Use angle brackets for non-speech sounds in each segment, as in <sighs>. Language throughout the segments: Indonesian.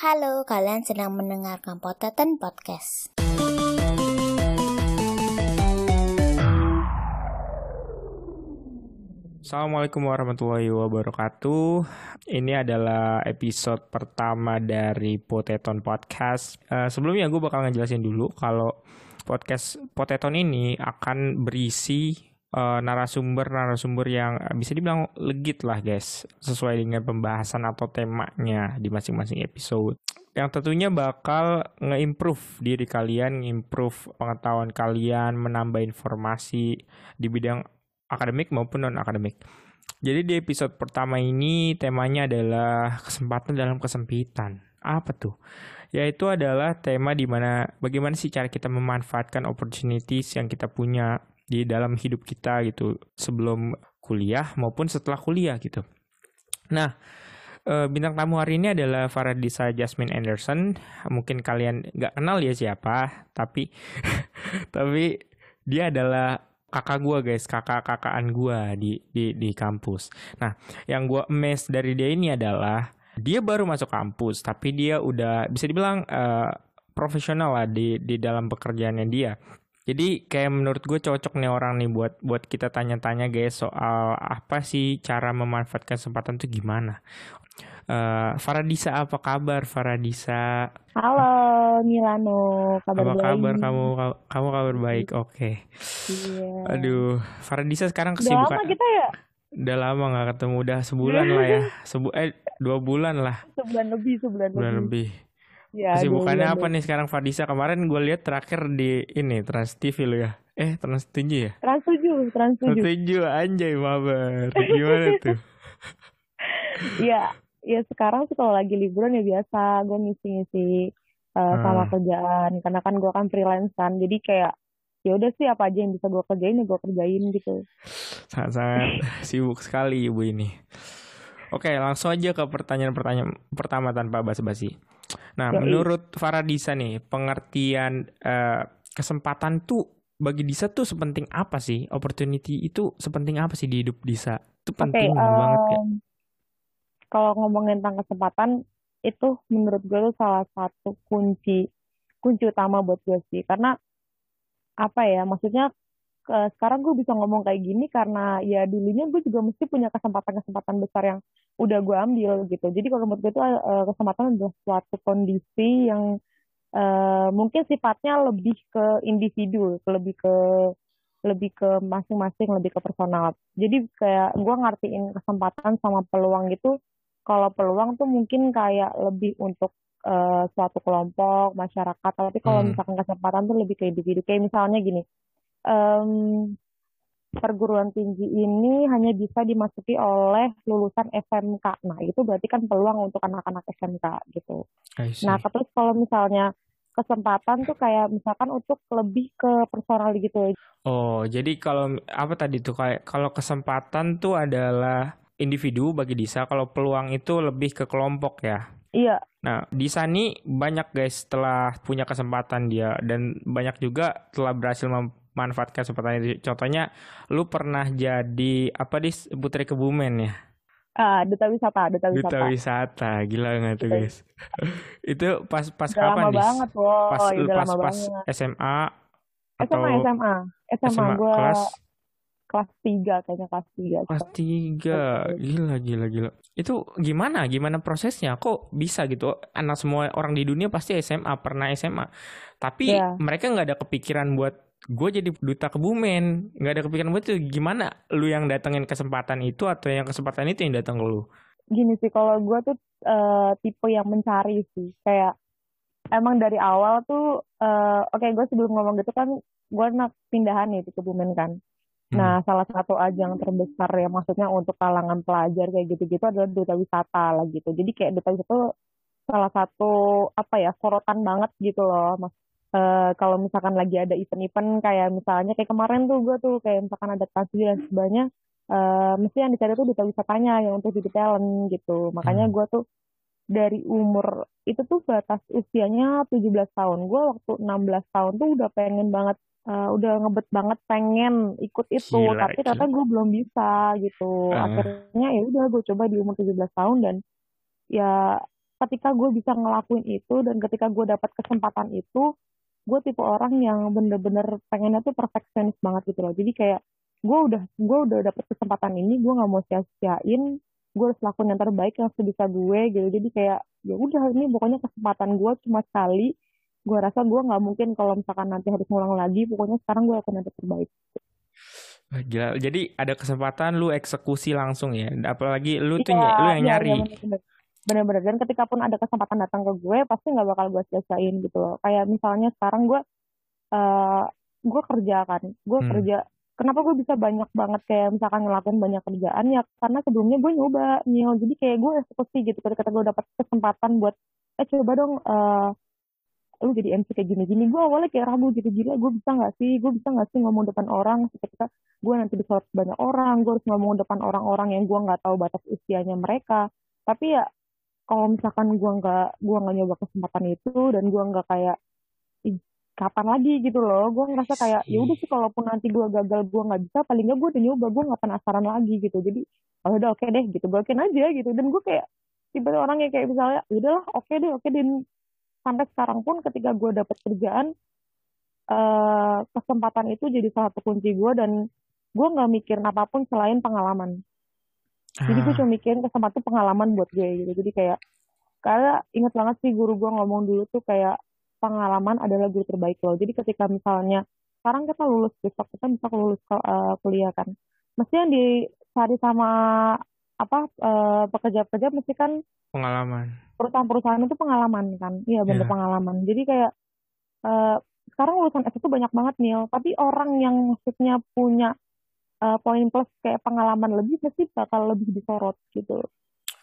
Halo, kalian sedang mendengarkan Potetan Podcast. Assalamualaikum warahmatullahi wabarakatuh. Ini adalah episode pertama dari Poteton Podcast. Uh, sebelumnya gue bakal ngejelasin dulu kalau podcast Poteton ini akan berisi narasumber narasumber-narasumber yang bisa dibilang legit lah guys sesuai dengan pembahasan atau temanya di masing-masing episode yang tentunya bakal nge-improve diri kalian, nge-improve pengetahuan kalian, menambah informasi di bidang akademik maupun non-akademik. Jadi di episode pertama ini temanya adalah kesempatan dalam kesempitan. Apa tuh? Yaitu adalah tema di mana bagaimana sih cara kita memanfaatkan opportunities yang kita punya di dalam hidup kita gitu sebelum kuliah maupun setelah kuliah gitu. Nah, eh, bintang tamu hari ini adalah Faradisa Jasmine Anderson. Mungkin kalian nggak kenal ya siapa, tapi <laughs> tapi dia adalah kakak gue guys, kakak-kakaan gue di di di kampus. Nah, yang gue emes dari dia ini adalah dia baru masuk kampus, tapi dia udah bisa dibilang uh, profesional lah di di dalam pekerjaannya dia. Jadi kayak menurut gue cocok nih orang nih buat buat kita tanya-tanya guys soal apa sih cara memanfaatkan kesempatan tuh gimana. Uh, Faradisa apa kabar Faradisa? Halo Milano, kabar apa baik. kabar kamu kamu kabar baik? Oke. Okay. Iya. Aduh, Faradisa sekarang kesibukan. Udah lama kita ya? Udah lama gak ketemu, udah sebulan lah ya. <laughs> Sebu eh dua bulan lah. Sebulan lebih, sebulan, sebulan lebih. lebih. Ya, Kesibukannya apa nih sekarang Fadisa? Kemarin gue lihat terakhir di ini Trans TV lo ya. Eh Trans 7 ya? Trans 7, Trans 7. Trans 7 anjay mabar. Gimana tuh? <laughs> ya, ya sekarang sih kalau lagi liburan ya biasa gue ngisi-ngisi uh, hmm. sama kerjaan karena kan gue kan freelance kan. Jadi kayak ya udah sih apa aja yang bisa gue kerjain ya gue kerjain gitu. Sangat-sangat sibuk sekali ibu ini. Oke, langsung aja ke pertanyaan-pertanyaan pertama tanpa basa-basi. Nah, Yoi. menurut Faradisa nih, pengertian uh, kesempatan tuh bagi Disa tuh sepenting apa sih? Opportunity itu sepenting apa sih di hidup Disa? Itu penting okay, um, banget ya. Kalau ngomongin tentang kesempatan, itu menurut gue tuh salah satu kunci kunci utama buat gue sih. Karena apa ya, maksudnya sekarang gue bisa ngomong kayak gini karena ya dulunya gue juga mesti punya kesempatan-kesempatan besar yang udah gue ambil gitu. Jadi kalau menurut gue itu uh, kesempatan adalah suatu kondisi yang uh, mungkin sifatnya lebih ke individu, lebih ke lebih ke masing-masing, lebih ke personal. Jadi kayak gue ngertiin kesempatan sama peluang gitu. Kalau peluang tuh mungkin kayak lebih untuk uh, suatu kelompok masyarakat. Tapi kalau hmm. misalkan kesempatan tuh lebih ke individu. Kayak misalnya gini, um, perguruan tinggi ini hanya bisa dimasuki oleh lulusan SMK. Nah, itu berarti kan peluang untuk anak-anak SMK gitu. Nah, terus kalau misalnya kesempatan tuh kayak misalkan untuk lebih ke personal gitu. Oh, jadi kalau apa tadi tuh kayak kalau kesempatan tuh adalah individu bagi Disa, kalau peluang itu lebih ke kelompok ya. Iya. Nah, Disa nih banyak guys setelah punya kesempatan dia dan banyak juga telah berhasil manfaatkan kesempatan itu. Contohnya, lu pernah jadi apa di Putri Kebumen ya? Uh, duta wisata, duta wisata. Duta wisata, gila nggak tuh guys? <laughs> itu pas pas udah kapan lama banget, wow. Pas udah pas, lama pas banget. SMA atau SMA SMA SMA, SMA gua kelas kelas tiga kayaknya kelas tiga. Kelas tiga, gila gila gila. Itu gimana? Gimana prosesnya? Kok bisa gitu? Anak semua orang di dunia pasti SMA, pernah SMA. Tapi yeah. mereka nggak ada kepikiran buat gue jadi duta kebumen nggak ada kepikiran buat itu. Gimana lu yang datengin kesempatan itu atau yang kesempatan itu yang datang ke lu? Gini sih kalau gue tuh uh, tipe yang mencari sih. Kayak emang dari awal tuh uh, oke okay, gue sebelum ngomong gitu kan gue nak pindahan nih di kebumen kan. Hmm. nah salah satu ajang terbesar ya maksudnya untuk kalangan pelajar kayak gitu-gitu adalah duta wisata lah gitu. Jadi kayak duta wisata salah satu apa ya sorotan banget gitu loh mas uh, kalau misalkan lagi ada event-event kayak misalnya kayak kemarin tuh gue tuh kayak misalkan ada kasih dan sebagainya uh, mesti yang dicari tuh duta wisatanya yang untuk jadi talent gitu. Makanya hmm. gue tuh dari umur itu tuh batas usianya 17 tahun. Gue waktu 16 tahun tuh udah pengen banget uh, udah ngebet banget pengen ikut itu. Gila, tapi ternyata gue belum bisa gitu. Uh. akhirnya ya udah gue coba di umur 17 tahun dan ya ketika gue bisa ngelakuin itu dan ketika gue dapat kesempatan itu gue tipe orang yang bener-bener pengennya tuh perfeksionis banget gitu loh jadi kayak gue udah gue udah dapet kesempatan ini gue nggak mau sia-siain gue harus lakuin yang terbaik yang sebisa gue gitu jadi kayak ya udah ini pokoknya kesempatan gue cuma sekali gue rasa gue nggak mungkin kalau misalkan nanti harus ngulang lagi pokoknya sekarang gue akan yang terbaik Gila. Jadi ada kesempatan lu eksekusi langsung ya. Apalagi lu tuh ya, lu yang iya, nyari. Iya, bener-bener. Dan ketika pun ada kesempatan datang ke gue pasti nggak bakal gue sia-siain gitu loh. Kayak misalnya sekarang gue uh, gue kerja kan. Gue hmm. kerja. Kenapa gue bisa banyak banget kayak misalkan ngelakuin banyak kerjaan? Ya karena sebelumnya gue nyoba nyil jadi kayak gue eksekusi gitu. Ketika gue dapat kesempatan buat eh coba dong uh, lu jadi MC kayak gini-gini. Gue awalnya kayak ragu gitu. Gila gue bisa nggak sih? Gue bisa nggak sih ngomong depan orang? Ketika gue nanti disorot banyak orang gue harus ngomong depan orang-orang yang gue nggak tahu batas usianya mereka. Tapi ya kalau misalkan gue nggak gue nggak nyoba kesempatan itu dan gue nggak kayak kapan lagi? gitu loh. Gue ngerasa kayak ya udah sih kalaupun nanti gue gagal gue nggak bisa paling nggak gue udah nyoba gue nggak penasaran lagi gitu. Jadi oh, udah oke okay deh gitu. Gue aja gitu. Dan gue kayak tipe orang yang kayak misalnya ya udahlah oke okay deh oke okay. dan sampai sekarang pun ketika gue dapet kerjaan uh, kesempatan itu jadi salah satu kunci gue dan gue nggak mikirin apa pun selain pengalaman jadi gue ah. cuma mikirin kesempatan itu pengalaman buat gue gitu. Jadi kayak karena inget banget sih guru gue ngomong dulu tuh kayak pengalaman adalah guru terbaik lo. Jadi ketika misalnya sekarang kita lulus besok kita bisa lulus uh, kuliah kan. Mesti yang dicari sama apa uh, pekerja-pekerja mesti kan pengalaman. Perusahaan-perusahaan itu pengalaman kan. Iya bener yeah. pengalaman. Jadi kayak uh, sekarang lulusan S itu banyak banget nih, tapi orang yang maksudnya punya uh, poin plus kayak pengalaman lebih pasti bakal lebih disorot gitu.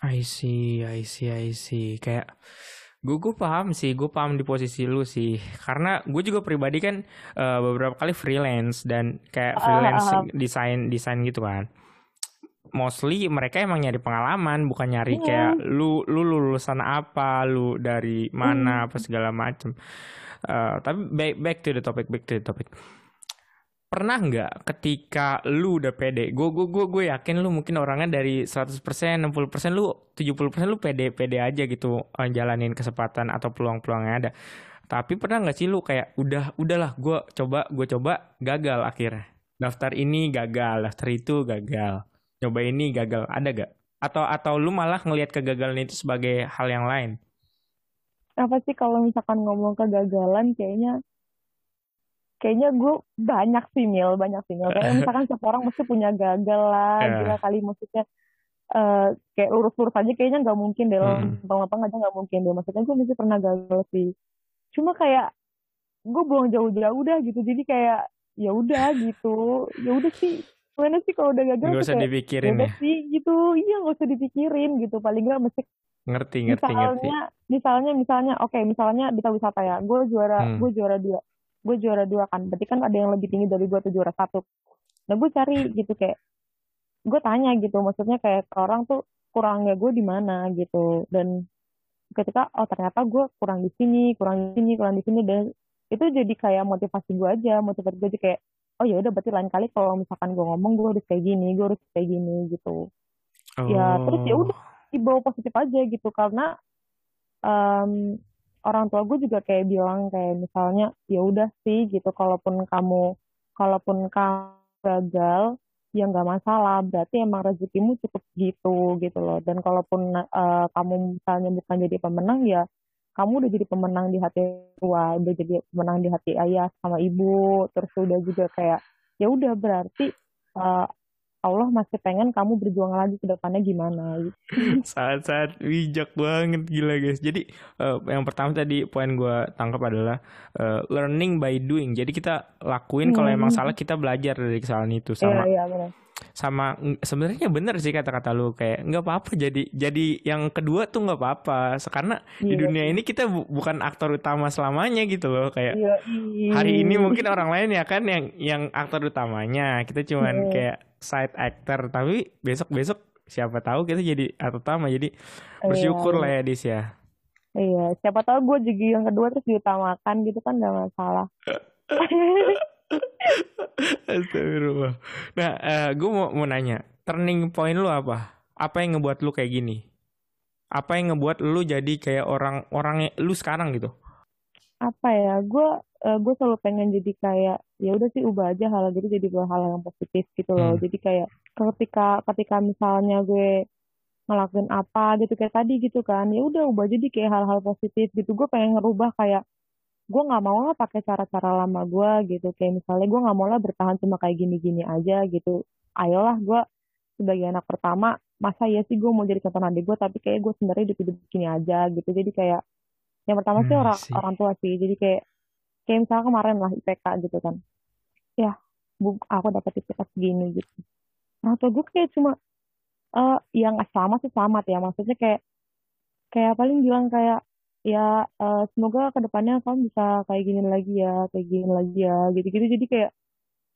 I see, I see, I see. Kayak gue gue paham sih, gue paham di posisi lu sih. Karena gue juga pribadi kan uh, beberapa kali freelance dan kayak ah, freelance uh, uh, desain desain gitu kan. Mostly mereka emang nyari pengalaman, bukan nyari yeah. kayak lu lu lulusan apa, lu dari mana, mm. apa segala macem. Uh, tapi back back to the topic, back to the topic pernah nggak ketika lu udah pede? Gue gue gue gue yakin lu mungkin orangnya dari 100% 60% lu 70% lu pede pede aja gitu uh, jalanin kesempatan atau peluang-peluangnya ada. Tapi pernah nggak sih lu kayak udah udahlah gue coba gue coba gagal akhirnya. Daftar ini gagal daftar itu gagal. Coba ini gagal. Ada gak atau atau lu malah ngelihat kegagalan itu sebagai hal yang lain? Apa sih kalau misalkan ngomong kegagalan kayaknya kayaknya gue banyak sih mil banyak sih mil kayak misalkan <laughs> setiap orang mesti punya gagal lah yeah. gila kali. Maksudnya uh, kayak lurus-lurus aja kayaknya nggak mungkin deh hmm. lapang aja nggak mungkin deh. Maksudnya gue mesti pernah gagal sih. Cuma kayak gue buang jauh-jauh udah gitu. Jadi kayak ya udah <laughs> gitu. Ya udah sih. Mana sih kalau udah gagal gak usah kayak, dipikirin ya, ya? sih gitu. Iya nggak usah dipikirin gitu. Paling nggak mesti ngerti ngerti misalnya ngerti. misalnya misalnya oke okay, misalnya di wisata ya. Gue juara hmm. gue juara dua gue juara dua kan berarti kan ada yang lebih tinggi dari gue tuh juara satu. Nah gue cari <laughs> gitu kayak gue tanya gitu maksudnya kayak orang tuh kurangnya gue di mana gitu. Dan ketika oh ternyata gue kurang di sini kurang di sini kurang di sini dan itu jadi kayak motivasi gue aja motivasi gue aja kayak oh ya udah berarti lain kali kalau misalkan gue ngomong gue harus kayak gini gue harus kayak gini gitu. Oh. ya terus ya udah dibawa positif aja gitu karena um, orang tua gue juga kayak bilang kayak misalnya ya udah sih gitu. Kalaupun kamu kalaupun kamu gagal ya nggak masalah. Berarti emang rezekimu cukup gitu gitu loh. Dan kalaupun uh, kamu misalnya bukan jadi pemenang ya kamu udah jadi pemenang di hati tua udah jadi pemenang di hati ayah sama ibu. Terus udah juga kayak ya udah berarti uh, Allah masih pengen kamu berjuang lagi ke depannya gimana gitu. <laughs> Saat-saat bijak banget gila guys. Jadi uh, yang pertama tadi poin gue tangkap adalah uh, learning by doing. Jadi kita lakuin hmm. kalau emang salah kita belajar dari kesalahan itu sama. Iya, iya, benar sama sebenarnya bener sih kata-kata lu kayak nggak apa-apa jadi jadi yang kedua tuh nggak apa-apa karena iya. di dunia ini kita bu bukan aktor utama selamanya gitu loh kayak iya. hari ini mungkin orang lain ya kan yang yang aktor utamanya kita cuman iya. kayak side actor tapi besok besok siapa tahu kita jadi aktor utama jadi bersyukur iya, lah ya dis ya iya siapa tahu gue jadi yang kedua terus diutamakan gitu kan gak masalah <laughs> Astagfirullah. Nah, uh, eh, gue mau mau nanya, turning point lu apa? Apa yang ngebuat lu kayak gini? Apa yang ngebuat lu jadi kayak orang orang lu sekarang gitu? Apa ya? Gue uh, gue selalu pengen jadi kayak ya udah sih ubah aja hal gitu jadi hal yang positif gitu loh. Hmm. Jadi kayak ketika ketika misalnya gue ngelakuin apa gitu kayak tadi gitu kan ya udah ubah jadi kayak hal-hal positif gitu gue pengen ngerubah kayak gue nggak mau lah pakai cara-cara lama gue gitu kayak misalnya gue nggak mau lah bertahan cuma kayak gini-gini aja gitu ayolah gue sebagai anak pertama masa ya sih gue mau jadi contoh adik gue tapi kayak gue sebenarnya hidup hidup gini aja gitu jadi kayak yang pertama sih Hmm, orang sih. orang tua sih. Jadi kayak kayak misalnya kemarin lah IPK gitu kan. Ya bu aku dapat IPK segini gitu. Nah tuh gue kayak cuma eh yang sama sih selamat ya. Maksudnya kayak kayak paling bilang kayak ya eh, semoga ke depannya kamu bisa kayak gini lagi ya kayak gini lagi ya gitu-gitu. Jadi kayak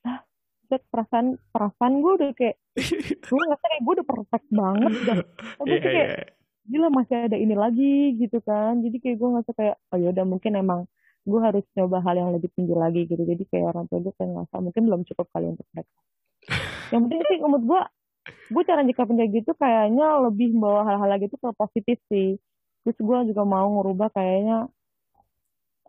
ah set, perasaan perasaan gue udah kayak <laughs> gue ngerasa kayak gue udah perfect banget Tapi gue tuh kayak iya. Gila masih ada ini lagi gitu kan. Jadi kayak gue ngerasa kayak oh yaudah mungkin emang gue harus coba hal yang lebih tinggi lagi gitu. Jadi kayak orang tua gue kayak ngerasa mungkin belum cukup kali untuk mereka. <laughs> Yang penting sih menurut gue gue cara nyikapin kayak gitu kayaknya lebih membawa hal-hal lagi itu ke positif sih. Terus gue juga mau ngerubah kayaknya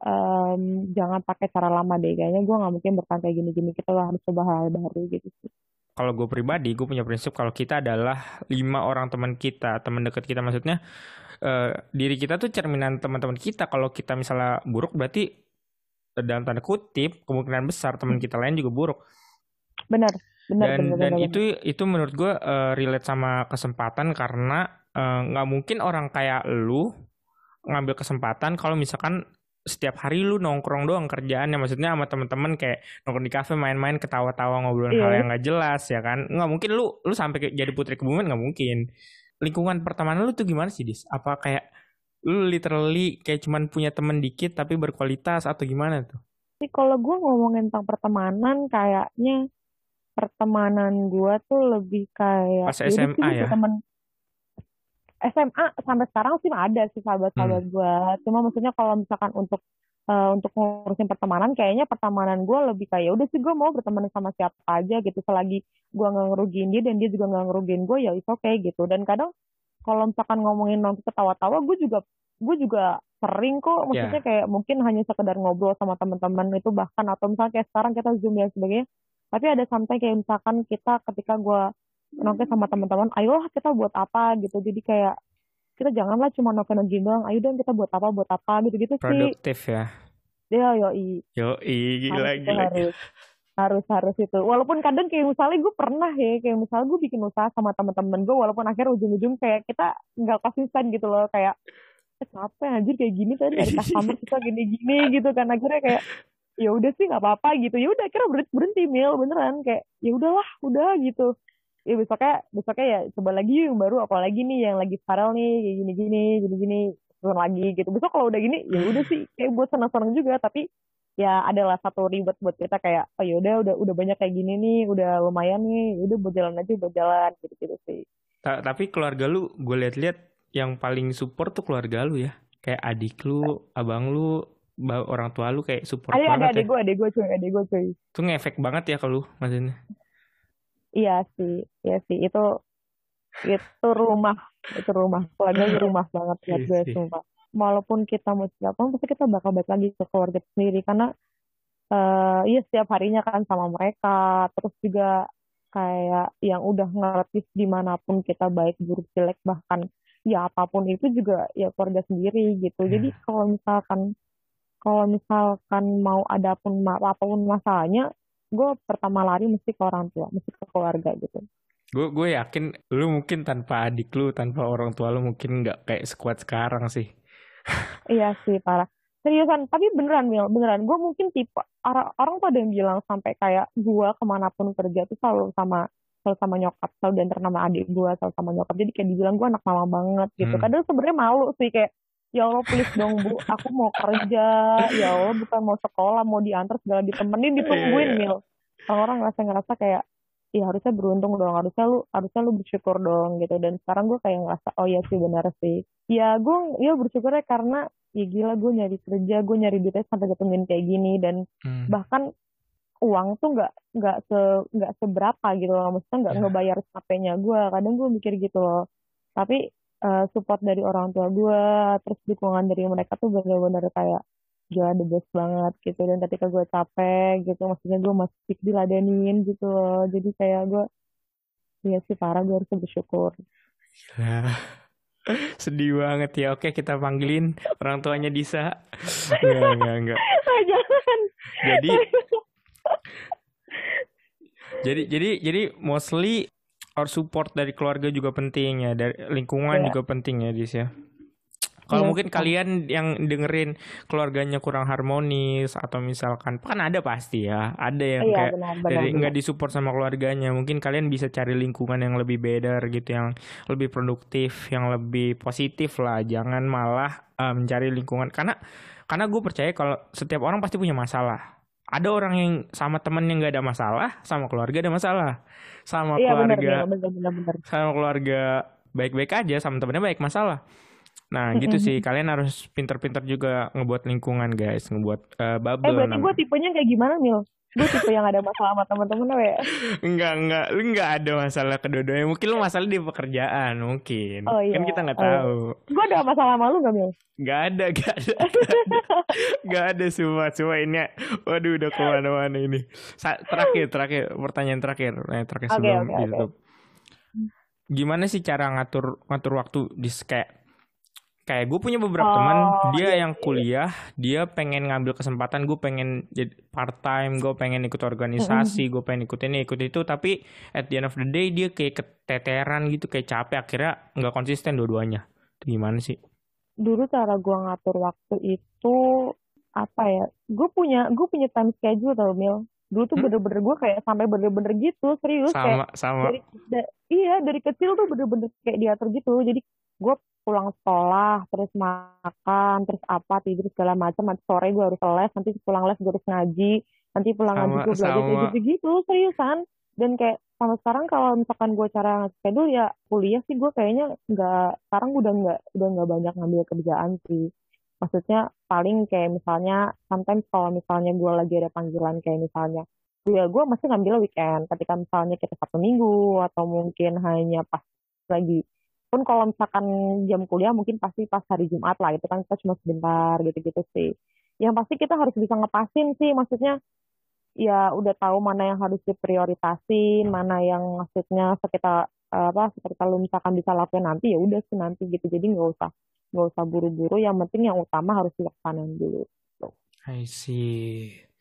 em, jangan pakai cara lama deh. Kayaknya gue nggak mungkin bertahan kayak gini-gini. Kita harus coba hal baru gitu sih Kalau gue pribadi, gue punya prinsip kalau kita adalah lima orang teman kita, teman dekat kita maksudnya eh, diri kita tuh cerminan teman-teman kita. Kalau kita misalnya buruk berarti eh, dalam tanda kutip kemungkinan besar teman kita lain juga buruk. benar benar dan benar dan benar, itu itu menurut gue eh, relate sama kesempatan karena eh, nggak mungkin orang kayak lu ngambil kesempatan kalau misalkan setiap hari lu nongkrong doang kerjaannya. Maksudnya sama temen-temen kayak nongkrong di kafe main-main ketawa-tawa ngobrolin Iya. hal yang nggak jelas ya kan? Nggak mungkin lu lu sampai jadi putri kebumen nggak mungkin. Lingkungan pertemanan lu tuh gimana sih dis? Apa kayak lu literally kayak cuman punya temen dikit tapi berkualitas atau gimana tuh? Tapi kalau gue ngomongin tentang pertemanan, kayaknya pertemanan gue tuh lebih kayak Pas sih SMA ya? temen SMA sampai sekarang sih ada sih sahabat-sahabat Hmm. gue. Cuma maksudnya kalau misalkan untuk eh, untuk ngurusin pertemanan, kayaknya pertemanan gue lebih kayak "Ya udah sih gue mau berteman sama siapa aja gitu. Selagi gue nggak ngerugiin dia dan dia juga nggak ngerugiin gue, ya itu oke gitu. Dan kadang kalau misalkan ngomongin nongkrong ketawa-tawa, gue juga gue juga sering kok maksudnya Ya. kayak mungkin hanya sekedar ngobrol sama teman-teman itu bahkan atau misalnya kayak sekarang kita zoom dan sebagainya tapi ada sampai kayak misalkan kita ketika gue nongkrong sama teman-teman ayolah kita buat apa? gitu. Jadi kayak kita janganlah cuma nongkrong doang ayo dong kita buat apa buat apa. Gitu gitu sih. Produktif ya. Ya yoi. Yo gila harus itu gila. harus harus harus itu. Walaupun kadang kayak misalnya gue pernah ya kayak misalnya gue bikin usaha sama teman-teman gue walaupun akhirnya ujung-ujung kayak kita nggak konsisten gitu loh kayak eh, capek anjir kayak gini tadi dari customer kita gini-gini gitu kan. Akhirnya kayak ya udah sih nggak apa-apa gitu. Ya udah akhirnya berhenti, berhenti mil beneran. Kayak ya udahlah udah gitu ya besoknya besoknya ya coba lagi yang baru apalagi nih yang lagi viral nih kayak gini-gini gini-gini turun lagi gitu. Besok kalau udah gini ya udah sih kayak buat senang-senang juga tapi ya adalah satu ribet buat kita kayak oh ya udah udah banyak kayak gini nih udah lumayan nih ya udah buat jalan aja buat jalan gitu gitu sih. Ta- tapi keluarga lu gue liat-liat yang paling support tuh keluarga lu ya. Kayak adik lu abang lu orang tua lu kayak support ada ada banget adek ya. gue adek gue cuy adek gue cuy. Itu ngefek banget ya ke lu maksudnya iya sih iya sih. Itu itu rumah itu rumah. Keluarga itu rumah banget buat Iya gue sumpah. Walaupun kita mau siapa pasti kita bakal balik lagi ke keluarga sendiri. Karena eh iya setiap harinya kan sama mereka. Terus juga kayak yang udah ngerti di mana pun kita baik buruk jelek bahkan ya apa pun itu juga ya keluarga sendiri gitu. Jadi Ya. kalau misalkan kalau misalkan mau ada pun apa pun masalahnya gue pertama lari mesti ke orang tua mesti ke keluarga gitu gue gue yakin lu mungkin tanpa adik lu tanpa orang tua lu mungkin nggak kayak sekuat sekarang sih <laughs> Iya sih parah. Seriusan, tapi beneran Mil, beneran. Gue mungkin tipe orang orang tuh ada yang bilang sampai kayak gue ke mana pun kerja tuh selalu sama selalu sama nyokap, selalu diantar nama adik gue, selalu sama nyokap. Jadi kayak dibilang gue anak mama banget gitu. Hmm. Kadang sebenarnya malu sih kayak ya Allah please dong bu, aku mau kerja, ya Allah bukan mau sekolah, mau diantar segala ditemenin, ditungguin Iya. Mil. Orang-orang ngerasa ngerasa kayak ya harusnya beruntung dong, harusnya lu harusnya lu bersyukur dong gitu. Dan sekarang gue kayak ngerasa oh ya sih benar sih. Ya gue ya bersyukurnya karena ya gila gue nyari kerja gue nyari duitnya sampai ketemuin kayak gini dan Hmm. bahkan uang tuh nggak nggak se nggak seberapa gitu loh maksudnya nggak Ya. ngebayar capeknya gue kadang gue mikir gitu loh tapi uh, support dari orang tua gue terus dukungan dari mereka tuh bener-bener kayak gila the best banget gitu dan ketika gue capek gitu maksudnya gue masih diladenin gitu loh jadi kayak gue Iya sih parah gue harus bersyukur. Gila. <laughs> Sedih banget ya. Oke kita panggilin orang tuanya Disa. Enggak, enggak, enggak. <laughs> Jangan. Jadi <laughs> jadi jadi jadi mostly our support dari keluarga juga penting ya, dari lingkungan yeah. juga penting ya Dis ya. Kalau iya, mungkin kalian yang dengerin keluarganya kurang harmonis atau misalkan kan ada pasti ya, ada yang iya, kayak benar, benar, dari nggak disupport sama keluarganya, mungkin kalian bisa cari lingkungan yang lebih better gitu, yang lebih produktif, yang lebih positif lah. Jangan malah uh, mencari lingkungan karena karena gue percaya kalau setiap orang pasti punya masalah. Ada orang yang sama temen yang nggak ada masalah, sama keluarga ada masalah, sama iya, keluarga, benar, benar, benar, sama keluarga baik-baik aja, sama temennya baik masalah. Nah gitu sih. Kalian harus pinter-pinter juga ngebuat lingkungan guys, ngebuat uh, bubble. Eh berarti gue tipenya kayak gimana Mil? Gue tipe yang ada masalah sama temen-temen lo ya? Enggak, enggak. Lu enggak ada masalah kedua-duanya. Mungkin lu masalah di pekerjaan, mungkin. Oh, iya. Kan kita nggak oh, iya. tahu. Gue ada masalah sama lu gak, Mil? Enggak ada, enggak ada. <laughs> Enggak ada semua. Semua ini, waduh udah ke mana-mana ini. Sa terakhir, terakhir. Pertanyaan terakhir. Nah, terakhir okay, sebelum okay, ditutup. Okay. Gimana sih cara ngatur ngatur waktu di kayak kayak gue punya beberapa oh, teman dia iya, yang iya. kuliah dia pengen ngambil kesempatan gue pengen jadi part time gue pengen ikut organisasi gue pengen ikut ini ikut itu. Tapi at the end of the day dia kayak keteteran gitu kayak capek. Akhirnya nggak konsisten dua-duanya. Itu gimana sih? Dulu cara gue ngatur waktu itu apa ya gue punya gue punya time schedule tau mil. Dulu tuh hmm? bener-bener gue kayak sampai bener-bener gitu serius. Sama kayak sama. dari, da, iya dari kecil tuh bener-bener kayak diatur gitu. Jadi gue pulang sekolah terus makan terus apa tidur segala macam. Nanti sore gue harus les nanti pulang les gue harus ngaji. Nanti pulang sama, ngaji gue belajar kayak gitu gitu seriusan. Dan kayak sampai sekarang kalau misalkan gue cara schedule ya kuliah sih gue kayaknya nggak sekarang udah nggak udah nggak banyak ngambil kerjaan sih. Maksudnya paling kayak misalnya sometimes kalau misalnya gue lagi ada panggilan kayak misalnya ya gue masih ngambil weekend. Ketika misalnya kita satu minggu atau mungkin hanya pas lagi pun kalau misalkan jam kuliah mungkin pasti pas hari Jumat lah itu kan kita cuma sebentar gitu-gitu sih. Yang pasti kita harus bisa ngepasin sih maksudnya ya udah tahu mana yang harus diprioritasin mana yang maksudnya sekitar apa seperti kalau misalkan bisa lakuin nanti ya udah sih nanti gitu. Jadi nggak usah nggak usah buru-buru yang penting yang utama harus dilaksanain dulu. I see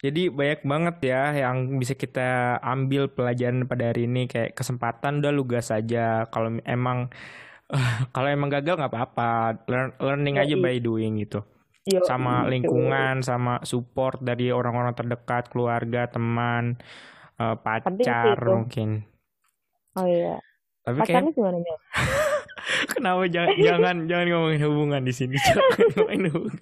jadi banyak banget ya yang bisa kita ambil pelajaran pada hari ini kayak kesempatan udah lu gas aja. Kalau emang uh, <sighs> kalau emang gagal nggak apa-apa. Learn, learning aja by doing gitu. Sama lingkungan, sama support dari orang-orang terdekat, keluarga, teman, uh, pacar mungkin. Oh iya. Tapi Pacarnya kayak... gimana ya? <laughs> Kenapa jangan jangan jangan ngomongin hubungan di sini? <laughs> Jangan ngomongin hubungan.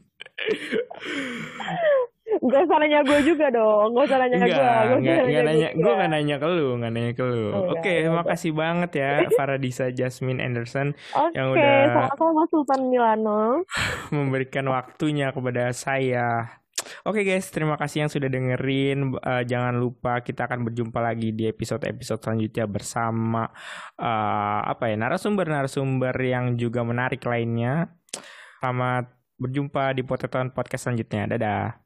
Gak usah nanya gue juga dong. Gak usah nanya gue. Gak, gak, gak nanya. Gue gak nanya ke lu. Gak nanya ke lu. Oh, Oke, okay, terima kasih banget ya <laughs> Faradisa Jasmine Anderson. Okay, yang udah sama-sama Sultan Milano. <laughs> memberikan waktunya kepada saya. Oke okay guys, terima kasih yang sudah dengerin. Uh, jangan lupa kita akan berjumpa lagi di episode-episode selanjutnya bersama uh, apa ya narasumber-narasumber yang juga menarik lainnya. Selamat berjumpa di Poteton Podcast selanjutnya. Dadah.